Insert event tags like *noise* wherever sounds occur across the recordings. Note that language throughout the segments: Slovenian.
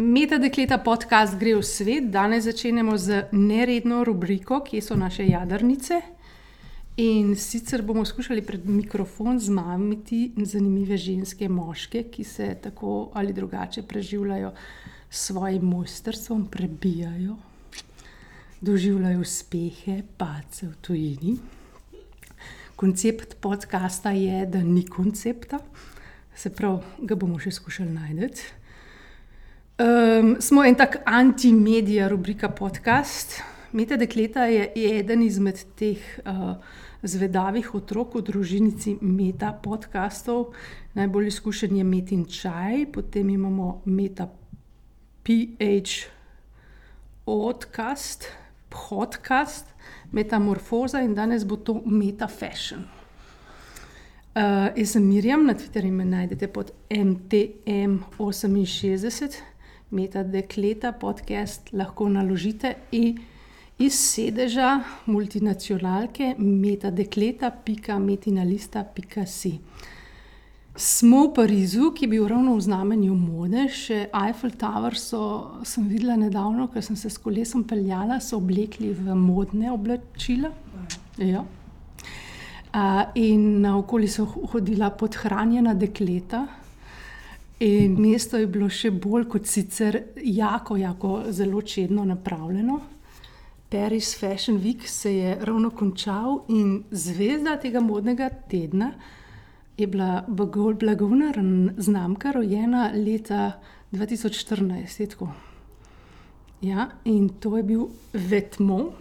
Meta dekleta podcast gre v svet. Danes začenjamo z neredno rubriko, kje so naše jadrnice. In sicer bomo skušali pred mikrofon zmamiti zanimive ženske, moške, ki se tako ali drugače preživljajo s svojim mojstrstvom, prebijajo, doživljajo uspehe, pace v tujini. Koncept podcasta je, da ni koncepta, se pravi, ga bomo še skušali najti. Um, smo en tak anti-medija, rubrika podcast. Meta Dekleta je eden izmed teh uh, zvedavih otrok v družinici Meta podcastov. Najbolj izkušen je Metin Čaj, potem imamo Meta PH Podcast, podcast, Metamorfoza in danes bo to Meta Fashion. Uh, jaz sem Mirjam, na Twitterju me najdete pod MTM68, Meta Dekleta podcast lahko naložite iz sedeža multinacionalke metadekleta.metinalista.si. Smo v Parizu, ki je bil ravno v znamenju mode, še Eiffel Tower so, sem videla nedavno, ker sem se s kolesom peljala, so oblekli v modne oblačila. Ja. Uh, in naokoli so hodila podhranjena dekleta. In mesto je bilo še bolj kot sicer, jako, jako zelo čedno napravljeno. Paris Fashion Week se je ravno končal in zvezda tega modnega tedna je bila blagovna znamka, rojena leta 2014. Ja, in to je bil Vetmo,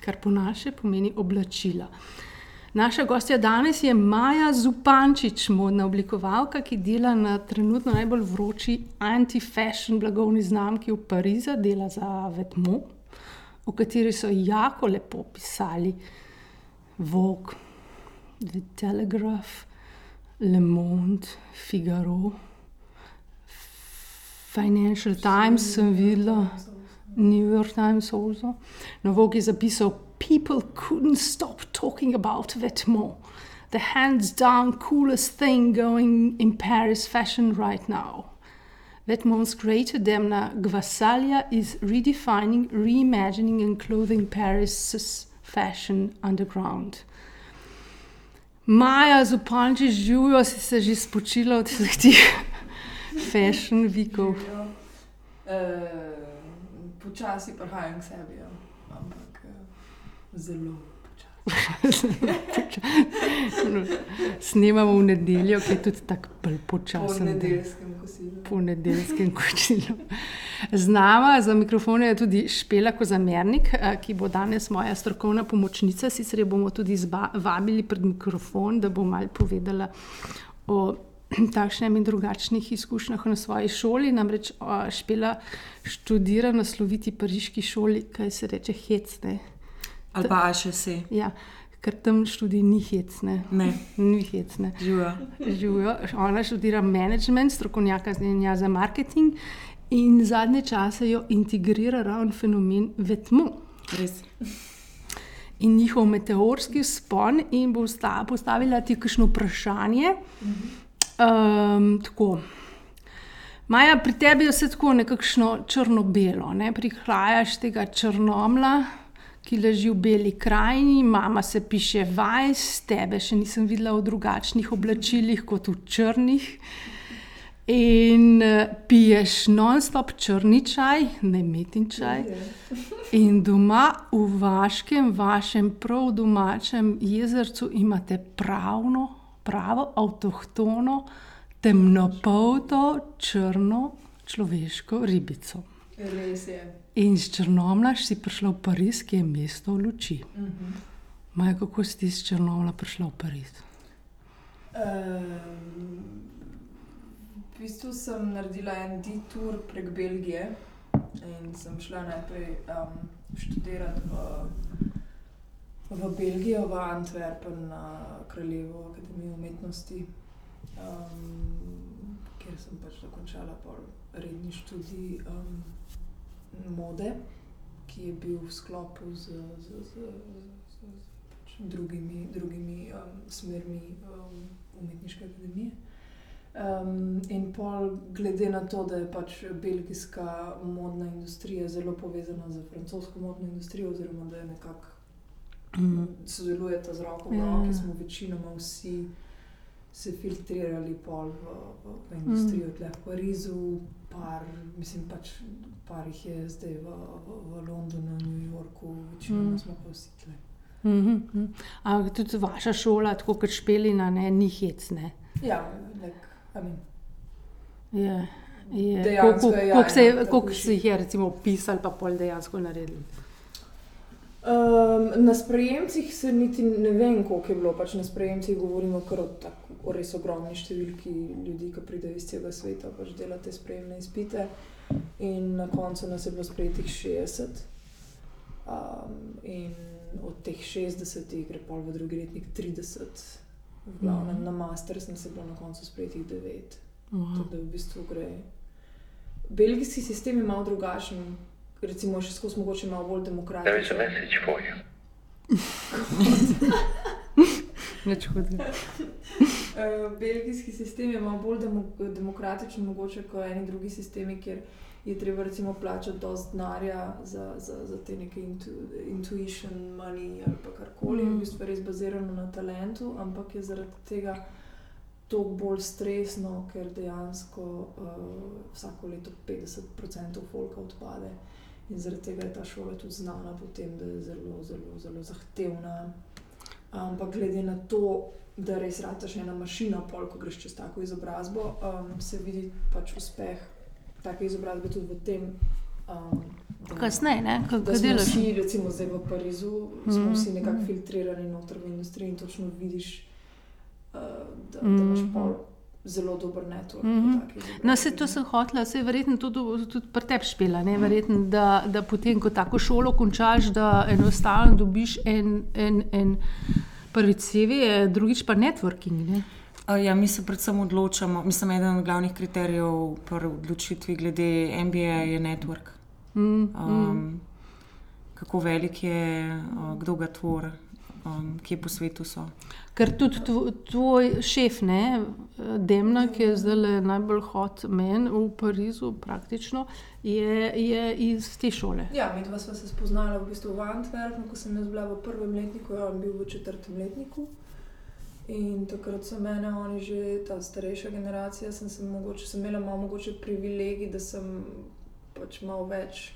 kar po naše pomeni oblačila. Naša gostja danes je Maja Zupančič, modna oblikovalka, ki dela na trenutno najbolj vroči anti-fashion blagovni znamki v Parizu, dela za Vetmo v kateri so jako lepo pisali Vogue, The Telegraph, Le Monde, Figaro, Financial Times, sem videla, New York Times also. Na Vogue je zapisal: People couldn't stop talking about Vetements. The hands down coolest thing going in Paris fashion right now. Vetmont's greater Demna Gvasalia is redefining, reimagining, and clothing Paris' fashion underground. Maja Zupanči živijo, si se že spočila od vseh teh *laughs* fashion vikov. Uh, počasi prihajam k sebi, ja. Zelo. *laughs* Snemamo v nedeljo, ki je tudi tako počasen. Po nedeljskem kosilu. Po nedeljskem kosilu. Z nama za mikrofon je tudi Špela Kozamernik, ki bo danes moja strokovna pomočnica. Sicer jo bomo tudi vabili pred mikrofon, da bo malo povedala o *clears throat* takšnem in drugačnih izkušnjah na svoji šoli. Namreč Špela študira na sloviti pariški šoli, kaj se reče hecne. Ali pa še se. Ja, ker tam študij ni hecne. Ne. Ni hecne. Živijo. Živijo. Ona študira management, strokovnjaka za marketing in zadnje čase jo integrira ravno fenomen vetmo. Res. In njihov meteorski spon, in bo postavila ti kakšno vprašanje. Um, tako. Maja, pri tebi je vse tako nekakšno črno-belo, ne? prihajaš tega črnomla, ki leži v beli krajini, mama se piše vajs, tebe še nisem videla v drugačnih oblačilih kot v črnih. In piješ non-stop črni čaj, ne metin čaj. In doma v vaškem, vašem prav domačem jezercu imate pravno, pravo, avtohtono, temnopolto, črno človeško ribico. Res je. In s Črnomla si prišla v Pariz, ki je mesto luči. Uh -huh. Maja, kako si ti s Črnomla prišla v Pariz? Um, v bistvu sem naredila en detour prek Belgije in sem šla najprej um, študirati v, v Belgijo, v Antwerpen, na Kraljevo akademijo umetnosti, um, kjer sem pač dokončala redni študij um, mode, ki je bil v sklopu z, z, z, z, z pač drugimi, drugimi um, smermi um, umetniške akademije. Um, in pol, glede na to, da je pač belgijska modna industrija zelo povezana z francosko modno industrijo, oziroma da je nekako Mm. sodelujeta z roko v Ja, roki, ja. smo večinoma vsi se filtrirali pol v, v, industrijo, mm. tukaj v Parizu, par, mislim pač. Par jih je zdaj v, v, v Londonu, New Yorku, večinoma Mm. mm. smo pa vsi tukaj. Mhm, mhm. Ampak tudi vaša šola, tako kot špelina, ne, ni hec. Ne. Ja, I mean, Je, je, Dejansko je, koliko, se, ja, že. si jih je recimo opisali, pa pol dejansko naredili. Um, na sprejemcih se niti ne vem, koliko je bilo. Pač na sprejemcih govorimo kar o, tako, o res ogromni številki ljudi, ki pridejo iz celega sveta, pač delate sprejemne izpite. In na koncu nas je bilo sprejetih 60. Um, in od teh 60 gre pol v drugi letnik 30. V glavnem Mhm. na master sem se bilo na koncu sprejetih 9. Wow. Tako da v bistvu gre. Belgijski sistem je malo drugačen, recimo še skozi mogoče malo bolj There is a message for you. Nič hudega. Uh, *laughs* belgijski sistem je malo bolj demo demokratičen, mogoče kot eni drugi sistemi, kjer je treba recimo plačati dosti denarja za, za, za te neke intu, intuition, money ali pa karkoli. Mm. Mhm. V bistvu je res bazirano na talentu, ampak je zaradi tega toliko bolj stresno, ker dejansko uh, vsako leto 50% folka odpade. In zaradi tega je ta šola tudi znana po tem, da je zelo, zelo, zelo zahtevna. Ampak glede na to, da res rataš ena mašina, pol, ko greš čez tako izobrazbo, um, se vidi pač uspeh take izobrazbe tudi v tem. Um, Kasneje, ne, ko Da ko smo delaš. vsi, recimo zdaj v Parizu, smo Mhm, vsi nekako mhm. filtrirani noter v industriji in točno vidiš, uh, da, da Mhm. imaš pol zelo dober network. po Mhm. taki izobrazbi, No, se to sem hotela, se je verjetno tudi, tudi pri tebi špela, ne? verjetno, da, da potem, ko tako šolo končaš, da enostavno dobiš en, en, en prvi CV, drugič pa networking. Ne? Ja, mi se predvsem odločamo, mislim, eden od glavnih kriterijev pri odločitvi glede MBA je network. Mm, mm. Um, kako velik je, kdo ga tvori, um, kje po svetu so. Ker tudi tvo- tvoj šef, ne, Demna, ki je zdaj najbolj hot men v Parizu, praktično, je, je iz te šole. Ja, mi dva sva se spoznala v bistvu v Antwerpu, ko sem jaz bila v prvem letniku, ja, on bil v četrtem letniku. In takrat so mene, oni že ta starejša generacija, sem, sem, mogoče, sem imela malo mogoče privilegij, da sem pač malo več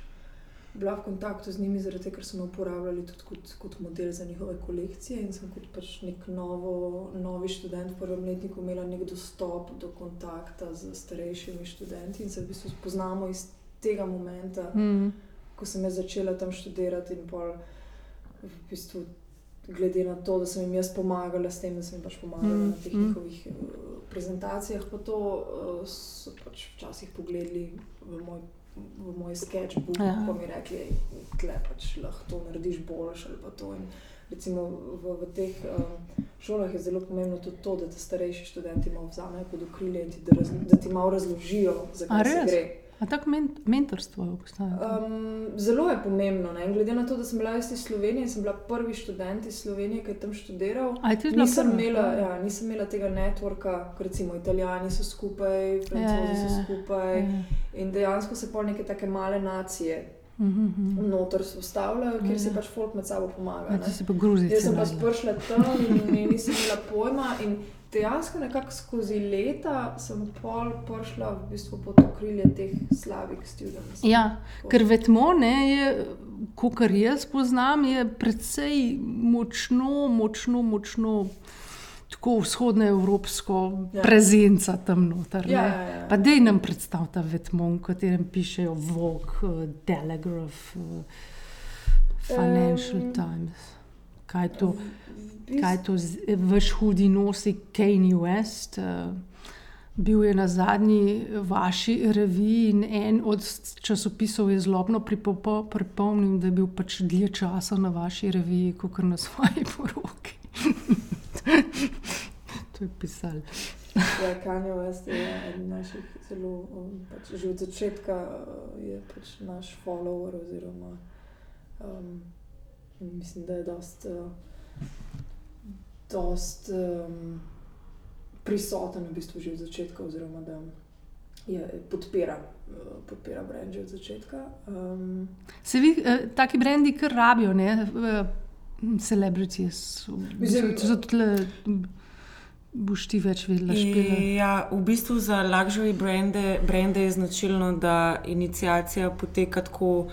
bila v kontaktu z njimi, zaradi tega, ker so me uporabljali tudi kot, kot model za njihove kolekcije. In sem kot pač nek novo, novi študent v prvem letniku imela nek dostop do kontakta z starejšimi študenti in se v bistvu spoznamo iz tega momenta Mm. ko sem jaz začela tam študirati, in pol v bistvu, glede na to, da sem jim jaz pomagala s tem, da sem jim pač pomagala mm, na teh mm. njihovih uh, prezentacijah, pa to uh, so pač včasih pogledali v moj. V moj sketchbook, Ja. pa mi rekli, da pač lahko to narediš boljše. ali pa to. In Recimo v, v teh um, šolah je zelo pomembno tudi to, da te starejši študenti malo vzamejo pod okrilje in ti, da, raz, da ti malo razložijo, zakaj se gre. A tako men, mentorstvo obstaja? Um, zelo je pomembno. Ne? In Glede na to, da sem bila iz Slovenije, sem bila prvi študent iz Slovenije, ki je tam študiral. Je Nisem prva? imela, ja, nisem imela tega networka, kot recimo Italijani so skupaj, Francozi so Ja, ja, ja. skupaj. Ja. In dejansko se pol neke take male nacije mhm. noter vzpostavljajo, kjer Ja. pač folk med sabo pomaga. Ja, pa. Jaz sem pač prišla tam in, in nisem imela pojma. In dejansko nekako skozi leta sem pol prišla v bistvu pod okrilje teh slabih študentov. Ja, ker vetmo, ne, je, kar jaz poznam, je precej močno, močno, močno tako vzhodnoevropsko Ja. prezenca tam noter. Ja, ja, ja. Pa dej nam predstavta vetmo, v katerem pišejo Vogue, eh, Telegraph, eh, Financial Em, Times. Kaj je to? Bistvu- kaj je to, vaš hudi nosi Kanye West. Uh, bil je na zadnji vaši reviji in en od časopisov je zlobno pripomnil, da je bil pač dlje časa na vaši reviji, kot na svoji poroki. *laughs* to je pisal. Ja, Kanye West je eden naših zelo, um, pač že od začetka uh, je pač naš follower, oziroma um, mislim, da je dost, uh, dost um, prisoten v bistvu že od začetka, oziroma da je, podpira, uh, podpira brend že od začetka. Um, Se vi, eh, taki brendi, kar rabijo, ne, celebrities. Mislim, Zato boš ti več videla špile. Ja, v bistvu za luxury brende, brende je značilno, da inicijacija poteka tako,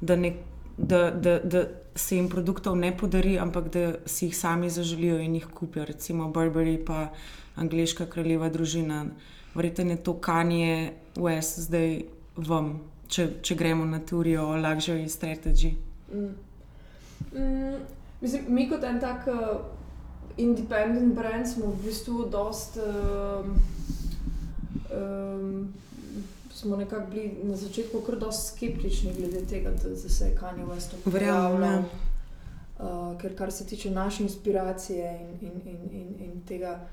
da, ne, da, da, da se jim produktov ne podari, ampak da si jih sami zaželijo in jih kupijo. Recimo Burberry, pa angliška kraljeva družina. Verjetno je to Kanye West zdaj vam, če, če gremo na teorijo o luxury strategy. Mm. Mm, mislim, mi kot en tak uh, independent brand smo v bistvu dost. Um, um, smo nekako bili na začetku kar dosti skeptični glede tega, da, da se je Kanye West Verjamem, pojavljal. ja. Uh, ker kar se tiče naše inspiracije in, in, in, in, in tega,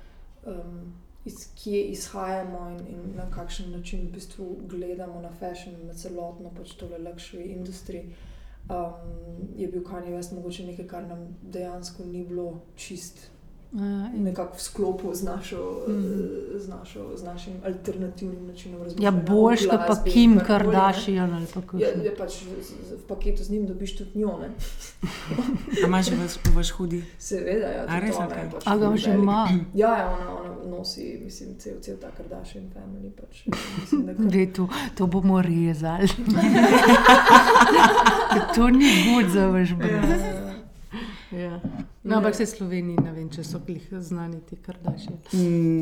um, iz kje izhajamo in, in na kakšen način v bistvu gledamo na fashion, na celotno pač tole luxury industrijo, um, je bil Kanye West mogoče nekaj, kar nam dejansko ni bilo čist Uh, in, nekako v sklopu z, našo, Mm. z, našo, z našim alternativnim načinom ja, razmišljanja. o boljš, kot pa Kim. Kardashian ali pa kako. Je, je pač z, v paketu z njim dobiš tudi njo, imaš že vaš, vaš hudi? Seveda, ja, A res, ona je pač A ga velik. ima? Ja, ja ona, ona nosi, mislim, cel, cel ta Kardashian family. Pač, mislim, da kar- Dej, to, to bomo rezali. *laughs* to ni gud za vaš brend. Ja. No, ampak se Sloveniji ne vem, če so glih znani ti kardaši.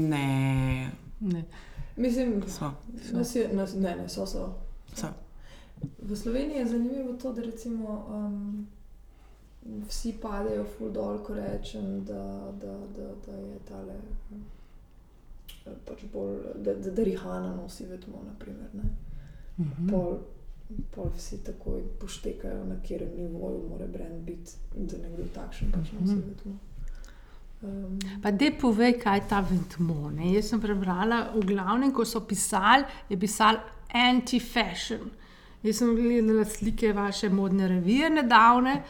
Ne, Ne. Mislim, so. nas je, nas, ne, ne, so, so. so. V Sloveniji je zanimivo to, da recimo, um, vsi padejo ful dol, ko rečem, da, da, da, da je tale. um, Pač bolj, da, da, da Rihana nosi vedno, naprimer. Ne? Mhm. Pol, pol vsi takoj poštekajo, na katerem nivoju mora brend biti, da nekdo takšen pač nosi Mhm. vedno. Um, Pa da povej, kaj je ta Ventmo. Ne? Jaz sem prebrala, v glavnem, ko so pisali, je pisal anti-fashion. Jaz sem gledala slike vaše modne revije nedavne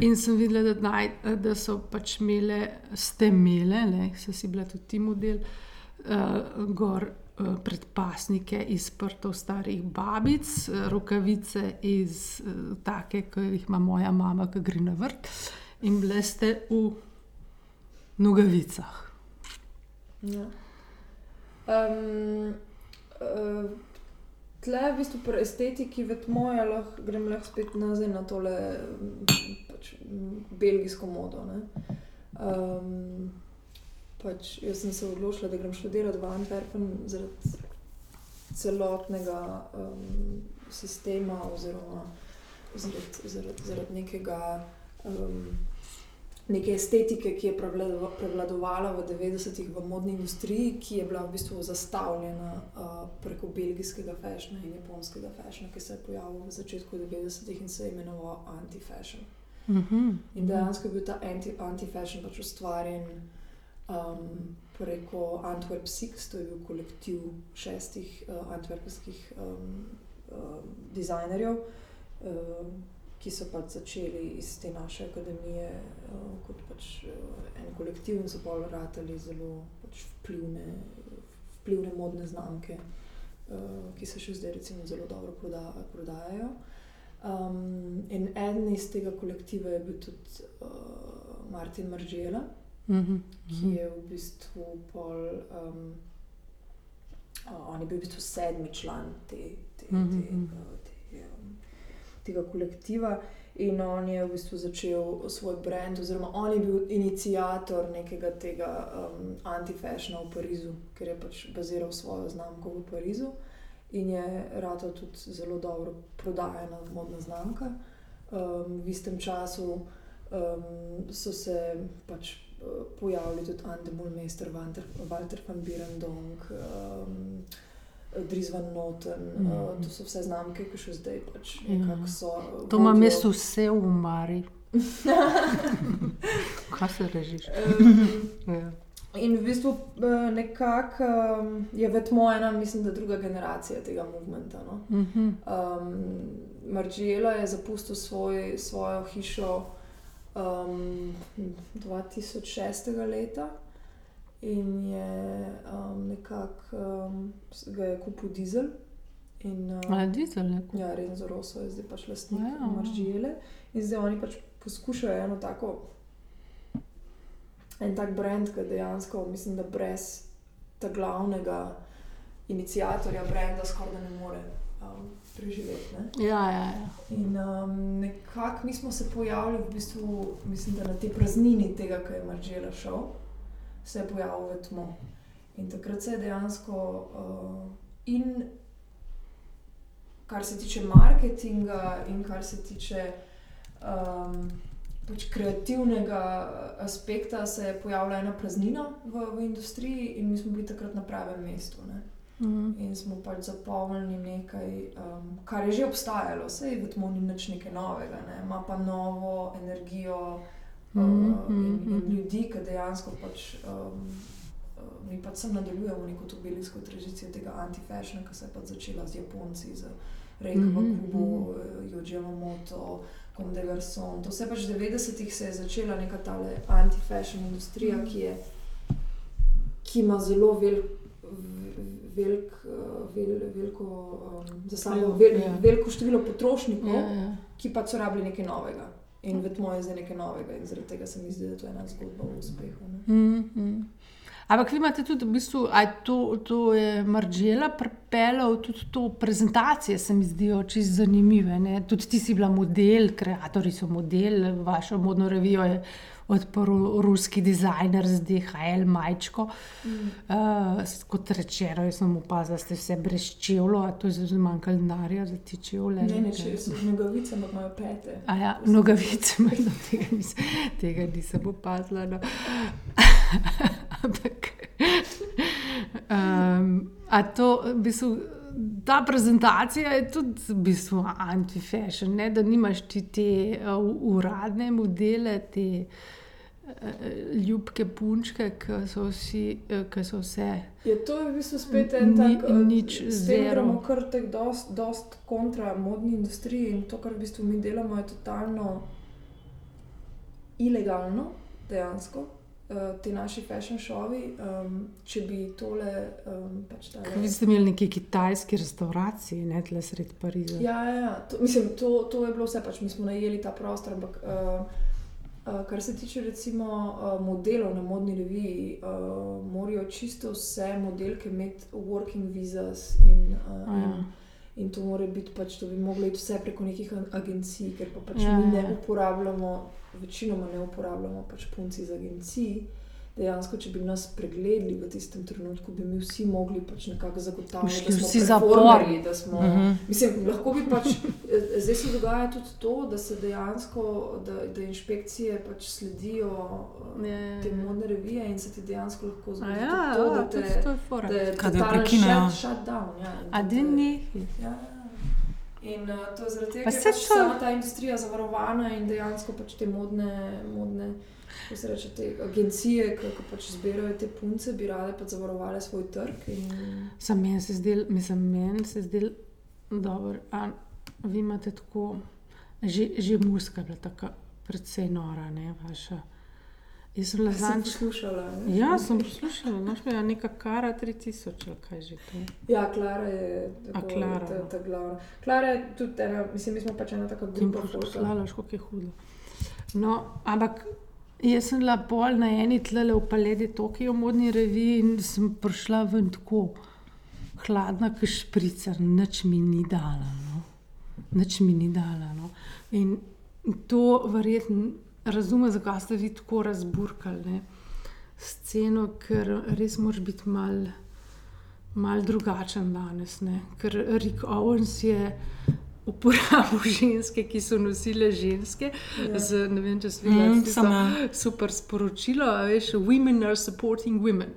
in sem videla, da, naj, da so pač imele, ste imele, ne, so si bila tudi ti model, uh, gor predpasnike iz prtov starih babic, uh, rokavice iz uh, take, ki jih ima moja mama, ki gre na vrt. In bile ste v nogavicah. Ja. Um, uh, tle, v bistvu, pri estetiki vedmoja lahko grem lahko spet nazaj na tole mm, pač, mm, belgijsko modo. Um, pač, jaz sem se odločila, da grem študirati v Antwerpen zaradi celotnega um, sistema, oziroma zaradi, zaradi, zaradi nekega. Um, neke estetike, ki je prevlado- prevladovala v 90-ih v modni industriji, ki je bila v bistvu zastavljena uh, preko belgijskega fashiona in japonskega fashiona, ki se je pojavil v začetku 90-ih in se je imenoval anti-fashion. Mhm. In dejansko je bil ta anti- anti-fashion pač ustvarjen um, preko Antwerp Six, to je bil kolektiv šestih uh, antwerpskih um, um, dizajnerjev. Um, Ki so pač začeli iz te naše akademije uh, kot pač, uh, en kolektiv in so bolj ratali zelo pač vplivne, vplivne modne znamke, uh, ki se še zdaj recimo zelo dobro proda, prodajajo. Um, in eden iz tega kolektiva je bil tudi uh, Martin Maržela, Mhm. ki je v bistvu pol. Um, uh, on je bil v bistvu sedmi član te, te, te, Mhm. uh, te, um, tega kolektiva. In on je v bistvu začel svoj brand, oziroma on je bil inicijator nekega tega um, anti-fashiona v Parizu, ker je pač baziral svojo znamko v Parizu in je rado tudi zelo dobro prodajena modna znamka. Um, v istem času um, so se pač pojavili tudi Andemol Meister, Walter, Walter van Birendonk, um, Dries van Noten. Mm. Uh, to so vse znamke, ki še zdaj pač Ja. nekako so. uh, To ima vodijo- mesto vse v Mari. *laughs* Kaj se režiš? Um, Ja. In v bistvu eh, nekako um, je vetmo ena, mislim, da druga generacija tega movementa. No? Mhm. Um, Margiela je zapustil svoj, svojo hišo um, 2006. leta in je um, nekako um, ga je kupil dizel. In, um, Ali dizel ne? Ja, Renzo Rosso je zdaj pač lastnik Ja. Maržijele. In zdaj oni pač poskušajo eno tako, en tak brand, ki dejansko, mislim, da brez tega glavnega inicijatorja brenda skoraj ne more um, preživeti. Ne? Ja, ja, ja. In um, nekako mi smo se pojavili, v bistvu, mislim, da na tej praznini tega, ki je Maržijela šel, se je pojavil v tmo. In takrat se je dejansko uh, in kar se tiče marketinga, in kar se tiče um, pač kreativnega aspekta, se je pojavila ena praznina v, v industriji, in mi smo bili takrat na pravem mestu. Ne? Mhm. In smo pač zapolnili nekaj, um, kar je že obstajalo, vse je v temu ni nič nekaj novega, ne? ima pa novo energijo uh, Mhm, in, in mhm. ljudi, ki dejansko pač. Um, uh, Mi pač sem nadaljujemo neko to belgijsko tradicijo tega anti-fashiona, ki se je pač začela z Japonci, z Reiko Mhm, v Kubu, Joji Yamamoto, Comme des Garçons. To se je pač v 90-ih se je začela neka ta anti-fashion industrija, ki, je, ki ima zelo velik, velik, uh, vel, veliko, um, za Vpliv, vel, ja. veliko število potrošnikov, Ja, ja. ki pa so rabili nekaj novega. In v tmo je zdaj nekaj novega, in zaradi tega se mi zdi, da to je ena zgodba o uspehu. Ne? Mm, mm. Ampak vi imate tudi, v bistvu, to, to je Maržela pripeljal tudi to prezentacije, se mi zdijo čisto zanimive. Ne? Tudi ti si bila model, kreatori so model, vašo modno revijo je odprl ruski dizajner z DHL majčko. Mm. Uh, kot rečeno, jaz sem opazila, ste vse brez čevlja, a to je zelo manj denarja za ti čevlje. Ne, ne, če so nogavice, ampak imajo pete. A ja, nogavice, *laughs* no, tega, nis, tega nisem opazila. No. *laughs* Ampak. Um, a to, v bistvu, ta prezentacija je tudi v bistvu anti-fashion, ne? da nimaš ti te uh, uradne modele, te ljubke punčke, ki so, vsi, ki so vse. Je to v bistvu spet en tak, eh, nič tem zero. gremo kar tako dost, dost kontra modni industriji in to, kar v bistvu mi delamo, je totalno ilegalno, dejansko. Uh, ti naši fashion šovi, um, če bi tole um, pač tale- Vi ste imeli neki kitajski restauraciji, ne tle sred Pariza. Ja, ja, ja. To, mislim, to, to je bilo vse, pač mi smo najeli ta prostor. Ampak, uh, kar se tiče recimo uh, modelov na modni reviji, uh, morajo čisto vse modelke imeti working visas in, ja. in, in to mora biti pač, to bi moglo iti vse preko nekih ag- agencij, ker pa pač Ja, ja, mi ne ja. uporabljamo, večinoma ne uporabljamo pač punci iz agencij. Dejansko, če bi nas pregledali v tistem trenutku, bi mi vsi mogli pač nekako zagotavljati, da smo vsi za performerji, da smo Mhm. Mislim, lahko bi pač, eh, zdaj se dogaja tudi to, da se dejansko, da, da inšpekcije pač sledijo Ja, ja, ja, te ja. modne revije in se ti dejansko lahko zgodi ja, to, da te to je fora. da totalen prekinejo. shut- shutdown, ja, in A da te- ni? Ja, ja. In uh, to je zaradi tega, ker je pač to- sama ta industrija zavarovana in dejansko pač te modne, modne kako reče, te agencije, ki pač zbirajo te punce, bi rade pač zavarovale svoj trg. In, Sam meni se zdel, mislim, meni se zdel dobro. A vi imate tako, že, že muska je bila tako precej nora, ne vaša. Jaz sem lazanč. poslušala. ne? Ja, sem poslušala, znaš, me je neka kara 3000, ali kaj že to. Ja, Klara je tako, A, Klara, ta, no. ta glavna. Klara je tudi ena, mislim, mi smo pač ena taka grupa poslala, kako je hudo. No, ampak jaz sem bila pol na eni tlele v Paledi Tokio modni reviji in sem prišla ven tako hladna, kot špricer, nič mi ni dala. No. Nič mi ni dala. No. In to verjetno razumem, zakaj ste vi tako razburkali ne, sceno, ker res moraš biti mal, mal drugačen danes. Ne. Ker Rick Owens je uporabil *laughs* ženske, ki so nosile ženske. Ja. Z, ne vem, če Mm, sem, ja. mm, super sporočilo, a veš, women are supporting women.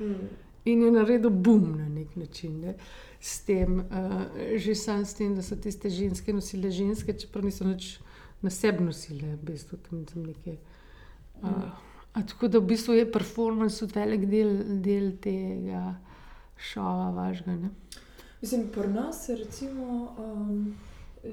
Mm. In je naredil bum na nek način. Ne? S tem, uh, že sam s tem, da so tiste ženske nosile ženske, čeprav niso nič na sebi nosile, v bistvu tam, tam neke. Uh, a tako da v bistvu je performance tudi velik del, del tega šova vašega. Ne? Mislim, pri nas je recimo, um,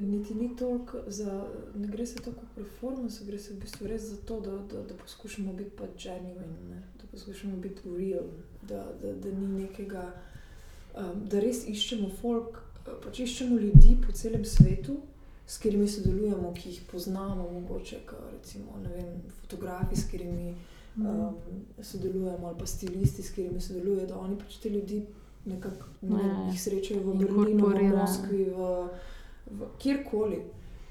niti ni toliko za, ne gre se tako kot performance, gre se v bistvu res za to, da, da, da poskušamo biti pa genuine, ne? da poskušamo biti real, da, da, da ni nekega, um, da res iščemo folk, pač iščemo ljudi po celem svetu, s katerimi sodelujemo, ki jih poznamo, mogoče, recimo, vem, fotografi, s katerimi um, sodelujemo, ali pa stilisti, s katerimi sodelujejo, da oni pač te ljudi nekako ne vem, Ja. jih srečajo v Berlinu, v. Moskvi, v, v kjerkoli.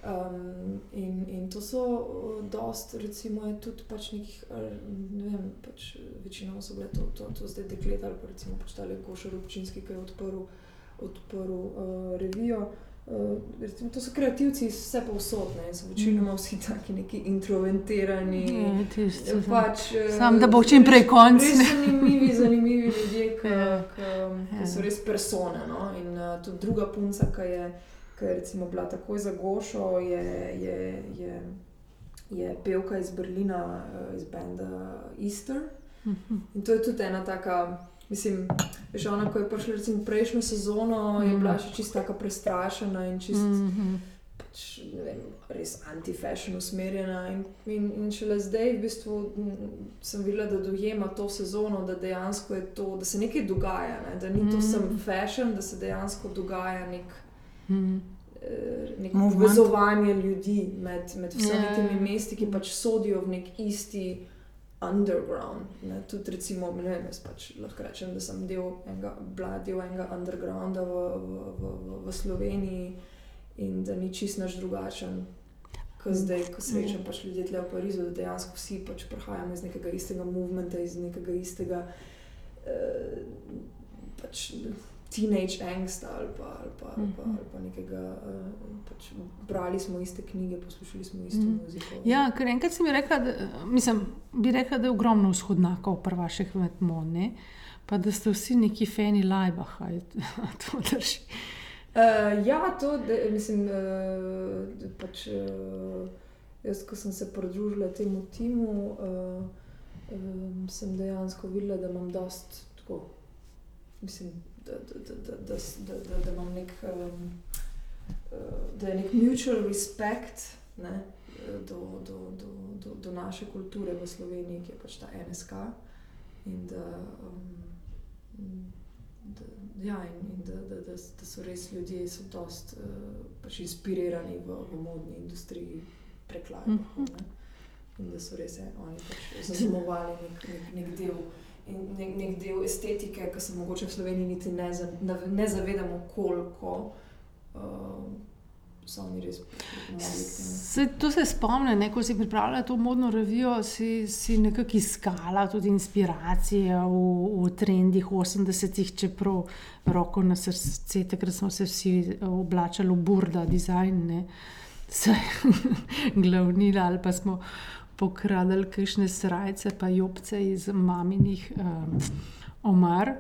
Um, in, in to so uh, dost, recimo, tudi pač nekih, eh, ne vem, pač večinoma so bile to, to, to zdaj dekleta ali pa recimo pač tale Košar občinski, ki je odprl, odprl uh, revijo. Uh, recimo, to so kreativci iz vse povsod, ne, so večinoma vsi taki neki introvertirani. Je, tisto, ja. Pač, eh, Samo da bo čim prej konc, zanimivi, zanimivi ljudje, ki, Ja. ki, Ja. so res persone. No? In tudi druga punca, ki je, ki je recimo bila takoj za Gošo, je, je, je, je pevka iz Berlina, iz benda Easter. Mhm. In to je tudi ena taka. Mislim, veš, ona, ko je prišla recimo prejšnjo sezono, je Mm. bila še čisto tako prestrašena in čisto Mhm. pač, ne vem, res anti-fashion usmerjena. In, in, in šele zdaj, v bistvu, sem videla, da dojema to sezono, da dejansko je to, da se nekaj dogaja, ne? da ni to Mm. samo fashion, da se dejansko dogaja nek. Mhm. eh, Neko Movement. povezovanje ljudi med, med vsemi Ja. temi mesti, ki pač sodijo v nek isti underground. Ne? Tudi, recimo, ne vem, jaz pač lahko rečem, da sem del enega, bila del enega undergrounda v, v, v, v, v Sloveniji in da ni čist naš drugačen. Ko zdaj, ko srečam pač ljudi tukaj v Parizu, da dejansko vsi pač prihajamo iz nekega istega movementa, iz nekega istega eh, pač teenage angsta ali pa, ali pa, ali pa, Mhm. ali pa nekega. Eh, pač brali smo iste knjige, poslušali smo isto Mhm. muziko. Ja, ker enkrat si mi rekla, da, mislim, bi rekla, da je ogromno vzhodnjakov pri vaših metmone, pa da ste vsi neki fani Lajbaha. *laughs* To drži. Uh, ja, to de, mislim, uh, pač, uh, jaz, ko sem se pridružila temu timu, uh, um, sem dejansko videla, da imam dost tako, mislim, da, da, da, da, da, da, da, imam nek, um, uh, da je nek mutual respect ne, do, do, do, do, do naše kulture v Sloveniji, ki je pač ta NSK. In da, um, da, ja, in, in da, da, da, da so res ljudje, so dost uh, pač inspirirani v, v modni industriji preklada. Mhm. In da so res eh, oni pač zaznamovali nek, nek, nek del. In nek, nek del estetike, ki se mogoče v Sloveniji niti ne, za, ne, zavedamo, koliko uh. Se, to se spomnim, ne, ko si pripravljala to modno revijo, si, si nekako iskala tudi inspiracije v, v trendih 80-ih, čeprav roko na srce, takrat smo se vsi oblačili v burda, dizajn, ne, *laughs* vse glavnila ali pa smo pokradali kakšne srajce, pa jopce iz maminih um, omar.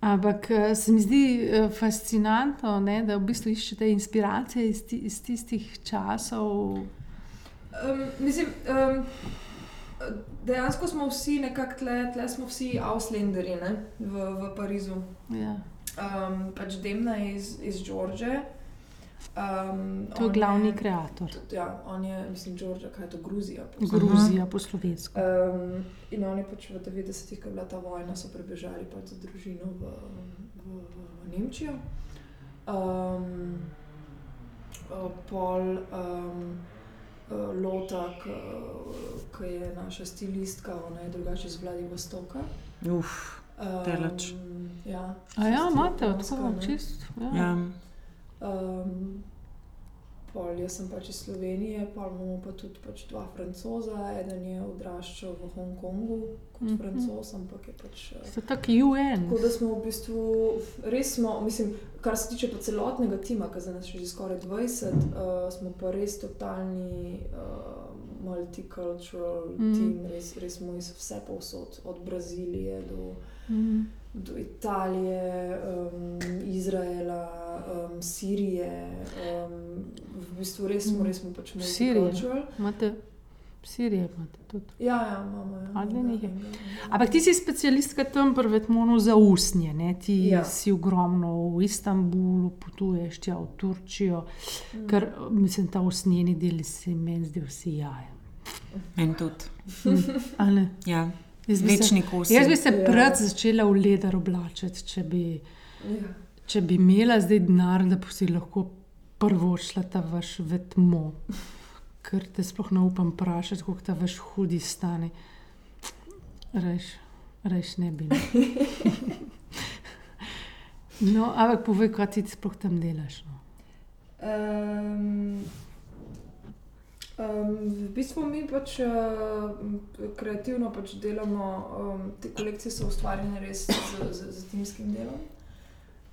Ampak eh, se mi zdi eh, fascinantno, ne, da v bistvu iščete inspiracije iz, ti, iz tistih časov. Um, mislim, um, dejansko smo vsi nekako tle, tle smo vsi Auslanderji ne, v, v Parizu. Ja. Um, pač Demna je iz, iz George. Um, To je glavni kreator. tudi, Ja, on je, mislim, Georgia, kaj je to, Gruzija. po Gruzija po slovensko. Um, in oni pač v 90-ih, ko je bila ta vojna, so prebežali pač za družino v, v, v, v Nemčijo. Um, pol um, Lota, ki je naša stilistka, ona je drugače iz Vladivostoka. Uf, Um, Daleč. Ja, A ja, imate Japonska, tako ne. čist. Ja. ja. Um, pol jaz sem pač iz Slovenije, pa imamo pa tudi pač dva francoza. Eden je odraščal v Hongkongu kot mm. -hmm. francos, ampak je pač. eh, Ste taki UN. Tako da smo v bistvu, res smo, mislim, kar se tiče pa celotnega tima, ki za nas je že skoraj 20, uh, smo pa res totalni uh, multicultural Mm. mm. tim, res, res smo iz vse povsod, od Brazilije do, Mhm. Do Italije, um, Izraela, um, Sirije. Um, v bistvu res smo, res smo pač Sirija. multicultural. Imate Sirije imate tudi. Ja, ja, imamo. Ja. A, dve Enega, nekaj. enega, enega. Ampak ti si specialistka tam pri Vetmonu za usnje, ne? ti ja. Ja. si ogromno v Istanbulu, potuješ tja v Turčijo, mm. ker mislim, ta usnjeni del se meni zdi vsi jaje. En tudi. Ne? Ja. Jaz bi se- Večni kosi. Jaz bi se Ja. pred začela v leder oblačiti, če bi, Ja. če bi imela zdaj denar, da bi si lahko prvo šla ta vaš vetmo. Ker te sploh ne upam vprašati, koliko ta vaš hudi stane. Reš, reš ne bi. no. *laughs* No, ampak povej, kaj ti sploh tam delaš. No. Um, um, v bistvu mi pač uh, kreativno pač delamo, um, te kolekcije so ustvarjene res z, z, z timskim delom.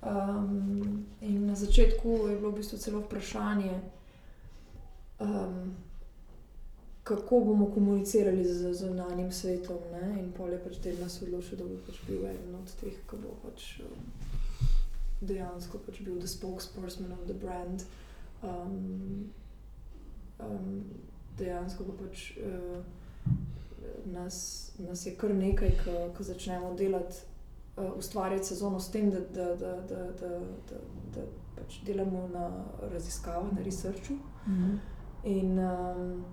Um, in na začetku je bilo v bistvu celo vprašanje, um, kako bomo komunicirali z zunanjim svetom. Ne? In pol je pač del nas odločil, da bo pač bil eden od teh, ki bo pač. Um, dejansko pač bil the spokesperson of the brand. Um, um, dejansko pa pač uh, nas, nas je kar nekaj, ko začnemo delati, uh, ustvarjati sezono s tem, da, da, da, da, da, da, da pač delamo na raziskavah, na researchu. Mhm. In, um,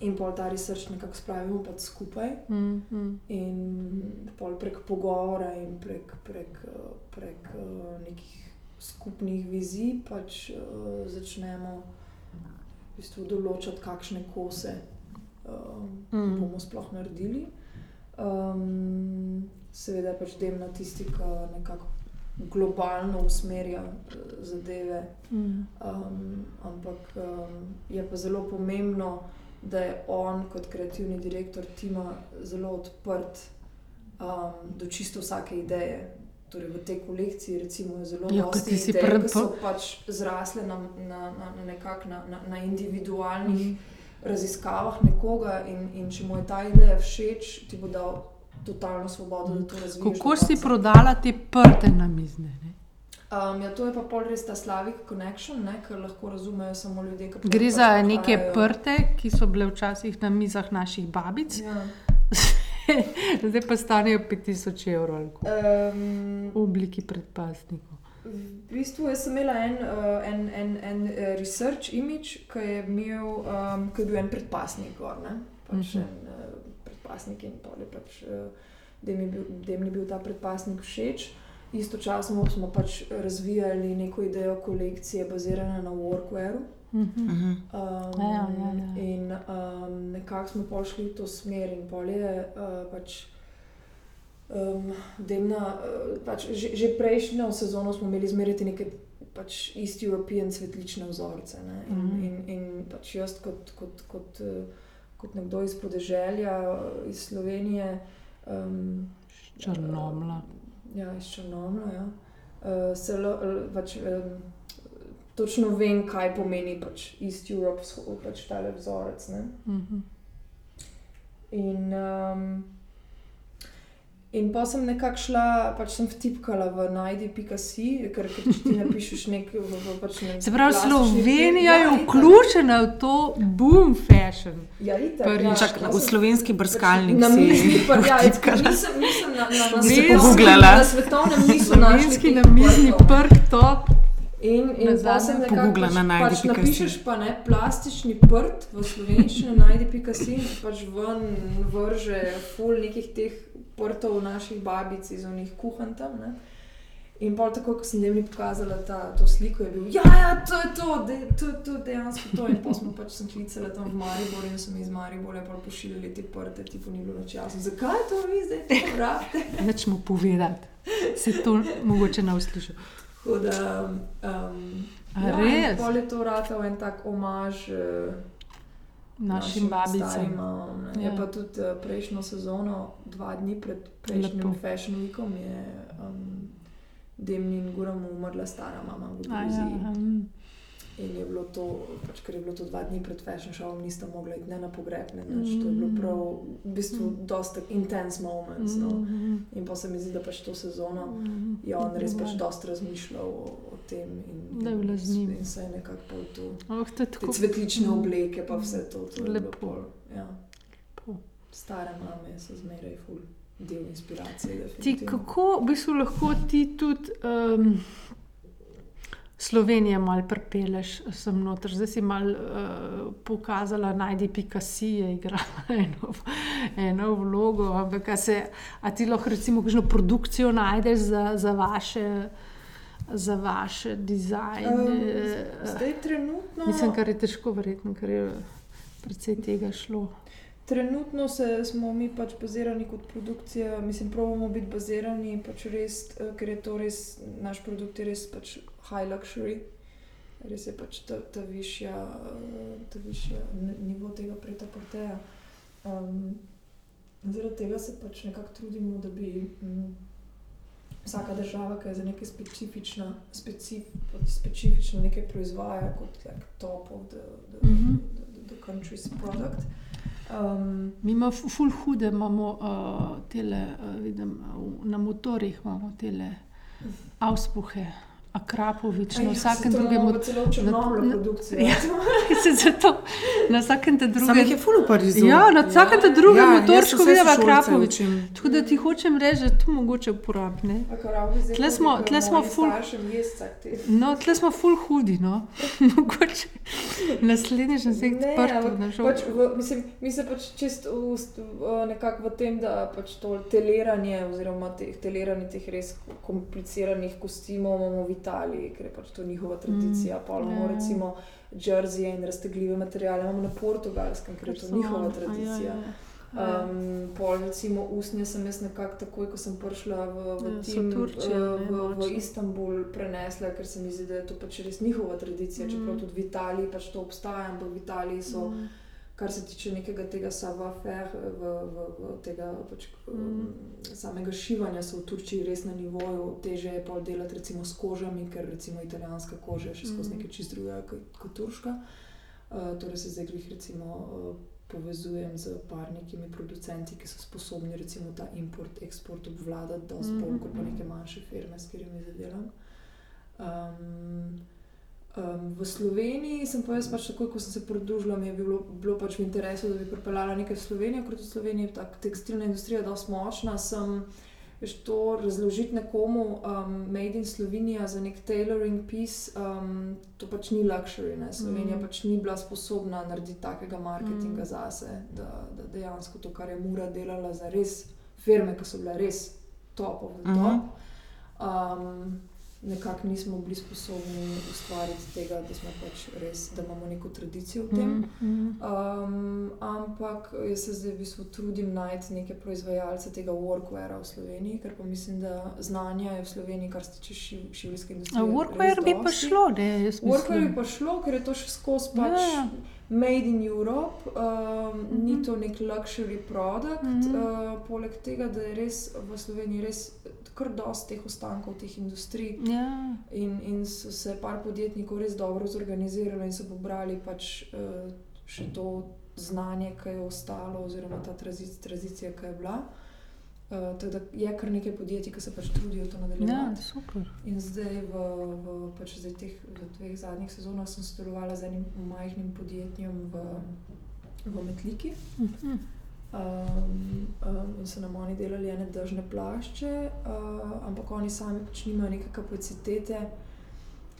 in pol ta research nekako spravimo pač skupaj. Mm, mm. In pol prek pogovora in prek, prek, prek eh, nekih skupnih vizij pač uh, začnemo v bistvu določati, kakšne kose uh, Mm. bomo sploh naredili. Um, seveda pač dem na tisti, ki nekako globalno usmerja eh, zadeve. Mm. Um, ampak um, je pa zelo pomembno, da je on kot kreativni direktor tima zelo odprt um, do čisto vsake ideje. Torej, v tej kolekciji recimo, zelo Ja, veliko kot ti si idej, pred- ki so pač zrasle na, na, na, na, na, na, na individualnih Mhm. raziskavah nekoga in, in če mu je ta ideja všeč, ti bo dal totalno svobodo, da to razvijaš. Kako do si konca. prodala te prte na mizne? Ne? Um, ja, to je pa pol res ta Slavic Connection, ne, ker lahko razumejo samo ljudje, ki Gre pač za neke prte, ki so bile včasih na mizah naših babic, Ja. *laughs* *laughs* zdaj pa stanejo 5000 evrov ali koliko, Um, v obliki predpasnikov. v bistvu sem imela en, uh, en, en, en uh, research image, ki je, imel, um, ki je bil en predpasnik. Gor, ne? pač Mhm. en uh, predpasnik in pol je pač, uh, da mi bil, da mi je bil ta predpasnik všeč. Istočasno smo pač razvijali neko idejo kolekcije, bazirane na workwearu. Mhm. Mhm. Um, Ja, ja, ja. In um, nekako smo pošli v to smer, in pol je uh, pač. Um, demna, uh, pač že, že prejšnjo sezono smo imeli zmeriti neke pač East European svetlične vzorce. Ne? In, Mhm. in, in pač jaz, kot, kot, kot, uh, kot nekdo iz podeželja, uh, iz Slovenije, um, Črnomla. Ja, iz Črnomla. Ja. Uh, se lo, pač, um, točno vem, kaj pomeni pač East Europe, pač tale vzorec. Ne? Mhm. In, um, in pa sem nekako šla, pač sem vtipkala v najdi.si, ker ker če ti napišeš nekaj v, v pač ne, Se pravi, Slovenija je ja, itak. vključena v to boom fashion. Ja, itak, Prvič. ja, Čak, v slovenski brskalnik Na si mizni pr, ja, *laughs* vtipkala. nisem, nisem na, na, na, svetovnem- Pogooglala. na svetovnem niso našli Slovenski namizni prk top. In, in pa sem nekako pač, na pač najdi.si. napišeš pa ne plastični prt v slovenščini, najdi.si in pač ven vrže ful nekih teh prtov naših babic iz onih kuhan tam. Ne? In pa tako, ko sem jim pokazala ta, to sliko, je bil, ja, ja, to je to, de, to je to, dejansko to. In pa smo pač sem klicala tam v Maribor in so mi iz Maribora pa pošiljali te prte, tipo ni bilo več jasno. Zakaj to vi zdaj to rabite? Neč mu povedati. Se to mogoče ne usliši. Tako da, um, A ja, res? pol je to ratal en tak omaž uh, Našim babicam. starimam. ne. Je Ja. pa tudi uh, prejšnjo sezono, dva dni pred prejšnjim Lepo. Fashion Weekom, je um, Demni in Guram umrla stara mama v A Gruziji. Ja, mm. In je bilo to, pač, ker je bilo to dva dni pred fashion showom, nista mogla iti ne na pogreb, ne nič. To je bilo prav, v bistvu, dosta intense moments. No. In pa se mi zdi, da pač to sezono je on res pač dosta razmišljal o, o tem in, Da je bila z njim. in se je nekako pol to. Oh, to je tako cvetlične obleke, pa vse to. to Lepo. pol, Ja. lepo. Stare mame so zmeraj ful del inspiracije. Ti, kako v bistvu lahko ti tudi um, Slovenijo malo prepeleš sem noter? Zdaj si malo uh, pokazala, najdi Picasso je igrala *laughs* eno, eno vlogo. Ampak a, se, a ti lahko recimo kakšno produkcijo najdeš za, za vaše. Za vaše dizajne. Um, zdaj trenutno. Mislim, kar je težko verjetno, ker je precej tega šlo. Trenutno se, smo mi pač bazirani kot produkcija, mislim, pravimo biti bazirani, pač res, eh, ker je to res, naš produkt je res pač high luxury, res je pač ta, ta višja, eh, ta višja nivo tega pretaporteja. Um, zaradi tega se pač nekako trudimo, da bi mm, vsaka država, ki je za nekaj specifična, specif, pač specifično nekaj proizvaja kot like, top of the, the, Mhm. the, the, the country's product. Um, Mi imamo fu- ful hude, imamo uh, tele, uh, vidim, uh, na motorjih imamo tele avspuhe, akrapovič, na vsakem drugem na- produkcijo. *laughs* Ja. *laughs* se zato na vsakem te Sam drugem. jih je ful v Parizu. Ja, na vsakem te drugem Ja, motorčku sošolce Akrapovič. Tako da ti hočem reči, da je to mogoče uporabiti. Tle smo- tle smo ful- No, tle smo full hudi, no. *laughs* Mogoče naslednjič Ne, odprto. ampak na žal- Pač v, mislim, mi se pač čist v, nekako v tem, da pač to teleranje, oziroma teh teleranje teh res kompliciranih kostimov imamo v Italiji, ker je pač to njihova tradicija. Mm, pa imamo ja. recimo džerzije in raztegljive materiale, imamo na portugalskem, ker je to njihova ja, tradicija. ja, ja. Um, pol recimo usnje sem jaz nekako takoj, ko sem prišla v, v, Ja, tim, Turčija, eh, v, v močne. Istanbul prenesla, ker se mi zdi, da je to pač res njihova tradicija. Mm. Čeprav Mm. tudi v Italiji pač to obstaja, ampak v Italiji so, mm. Mm. kar se tiče nekega tega savoir-faire, v, v, v tega pač, Mm. um, samega šivanja, so v Turčiji res na nivoju. Teže je pa delati recimo s kožami, ker recimo italijanska koža je še skozi Mm. nekaj čist drugega kot, kot turška. Uh, torej se zdaj glih recimo uh, povezujem z par nekimi producenti, ki so sposobni recimo ta import, eksport obvladati, dosti bolj kot pa neke manjše firme, s katerimi zdaj delam. Um, um, v Sloveniji sem pa jaz pač takoj, ko sem se pridružila, mi je bilo, bilo pač v interesu, da bi pripeljala nekaj v Slovenijo, ker v Sloveniji je ta tekstilna industrija dosti močna. Sem, Veš, to razložiti nekomu, um, made in Slovenija za nek tailoring piece, um, to pač ni luxury. Ne? Slovenija Mm. mm. pač ni bila sposobna narediti takega marketinga Mm. mm. zase, da, da dejansko to, kar je Mura delala za res firme, ki so bile res top of the top. Um, nekako nismo bili sposobni ustvariti tega, da smo pač res, da imamo neko tradicijo v tem. Mm, mm. Um, ampak jaz se zdaj v bistvu trudim najti neke proizvajalce tega workweara v Sloveniji, ker pa mislim, da znanja je v Sloveniji, kar se tiče šiv, šivilske A industrije. Workwear res bi pa šlo, ne? Workwear bi pa šlo, ker je to še skozi pač Ja, ja. Made in Europe, um, mm Mhm. ni to nek luxury product. Mhm. Uh, poleg tega, da je res v Sloveniji res kar dosti teh ostankov, teh industrij. Ja. In, in so se par podjetnikov res dobro zorganizirali in so pobrali pač uh, še to znanje, ki je ostalo, oziroma ta tradicija, ki je bila. Uh, tako da je kar nekaj podjetij, ki se pač trudijo to ja, nadaljevati. super. In zdaj, v, v, pač zdaj teh, v dveh zadnjih sezonah, sem sodelovala z enim majhnim podjetjem v, v Metliki. Mhm. Um, um, in so nam oni delali ene držne plašče, uh, ampak oni sami pač nimajo neke kapacitete.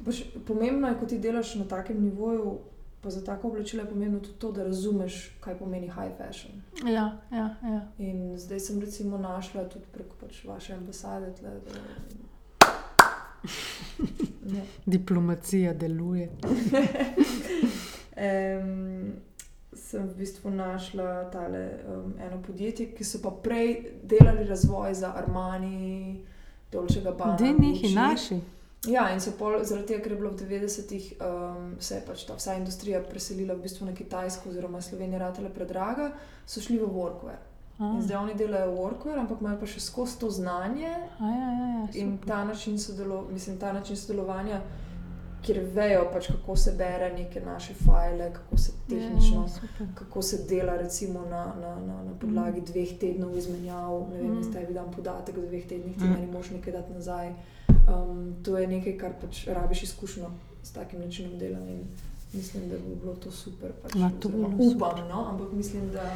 Pač pomembno je, ko ti delaš na takem nivoju, pa za tako oblačilo je pomembno tudi to, da razumeš, kaj pomeni high fashion. Ja, ja, ja. In zdaj sem recimo našla tudi preko pač vaše ambasade. Tle, da, *laughs* ne. Diplomacija deluje. *laughs* Um, sem v bistvu našla tale, um, eno podjetje, ki so pa prej delali razvoj za Armani, Dolce Gabbana. Da, neki Gucci. naši. Ja, in so pol, zaradi tega, ker je bilo v 90-ih um, se je pač ta vsa industrija preselila v bistvu na Kitajsko, oziroma Slovenija ratela predraga, so šli v workwear. A, In zdaj oni delajo workwear, ampak imajo pa še skozi to znanje a, ja, ja, ja, in ta način, sodelo, mislim, ta način sodelovanja kjer vejo, pač, kako se bere neke naše file, kako se tehnično, Ja, kako se dela recimo, na, na, na, na podlagi dveh tednov izmenjav. Ne vem, Mm. mm. tebi dam podatek v dveh tednih, ti Mm. meni moš nekaj dati nazaj. Um, to je nekaj, kar pač rabiš izkušnjo s takim načinom dela. In mislim, da bi bilo to super. Pač, Ma, to oziroma bilo upam, no, ampak mislim, da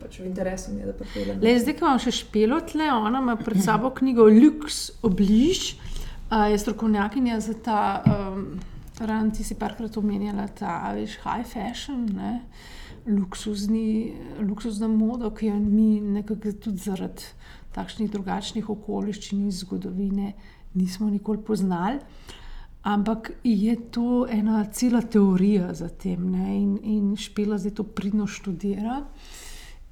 pač v interesu mi je, da pripeljem. Le, zdaj, ko imam še špelo tle, ona ima pred sabo knjigo Lux Obliž, uh, je strokovnjakinja za ta, um, ran ti si parkrat omenjala, ta veš, high fashion, ne? Luksuzni, luksuzna moda, ki jo mi nekako tudi zaradi takšnih drugačnih okoliščin iz zgodovine nismo nikoli poznali. Ampak je to ena cela teorija za tem, ne? in, in špela zdaj to pridno študira.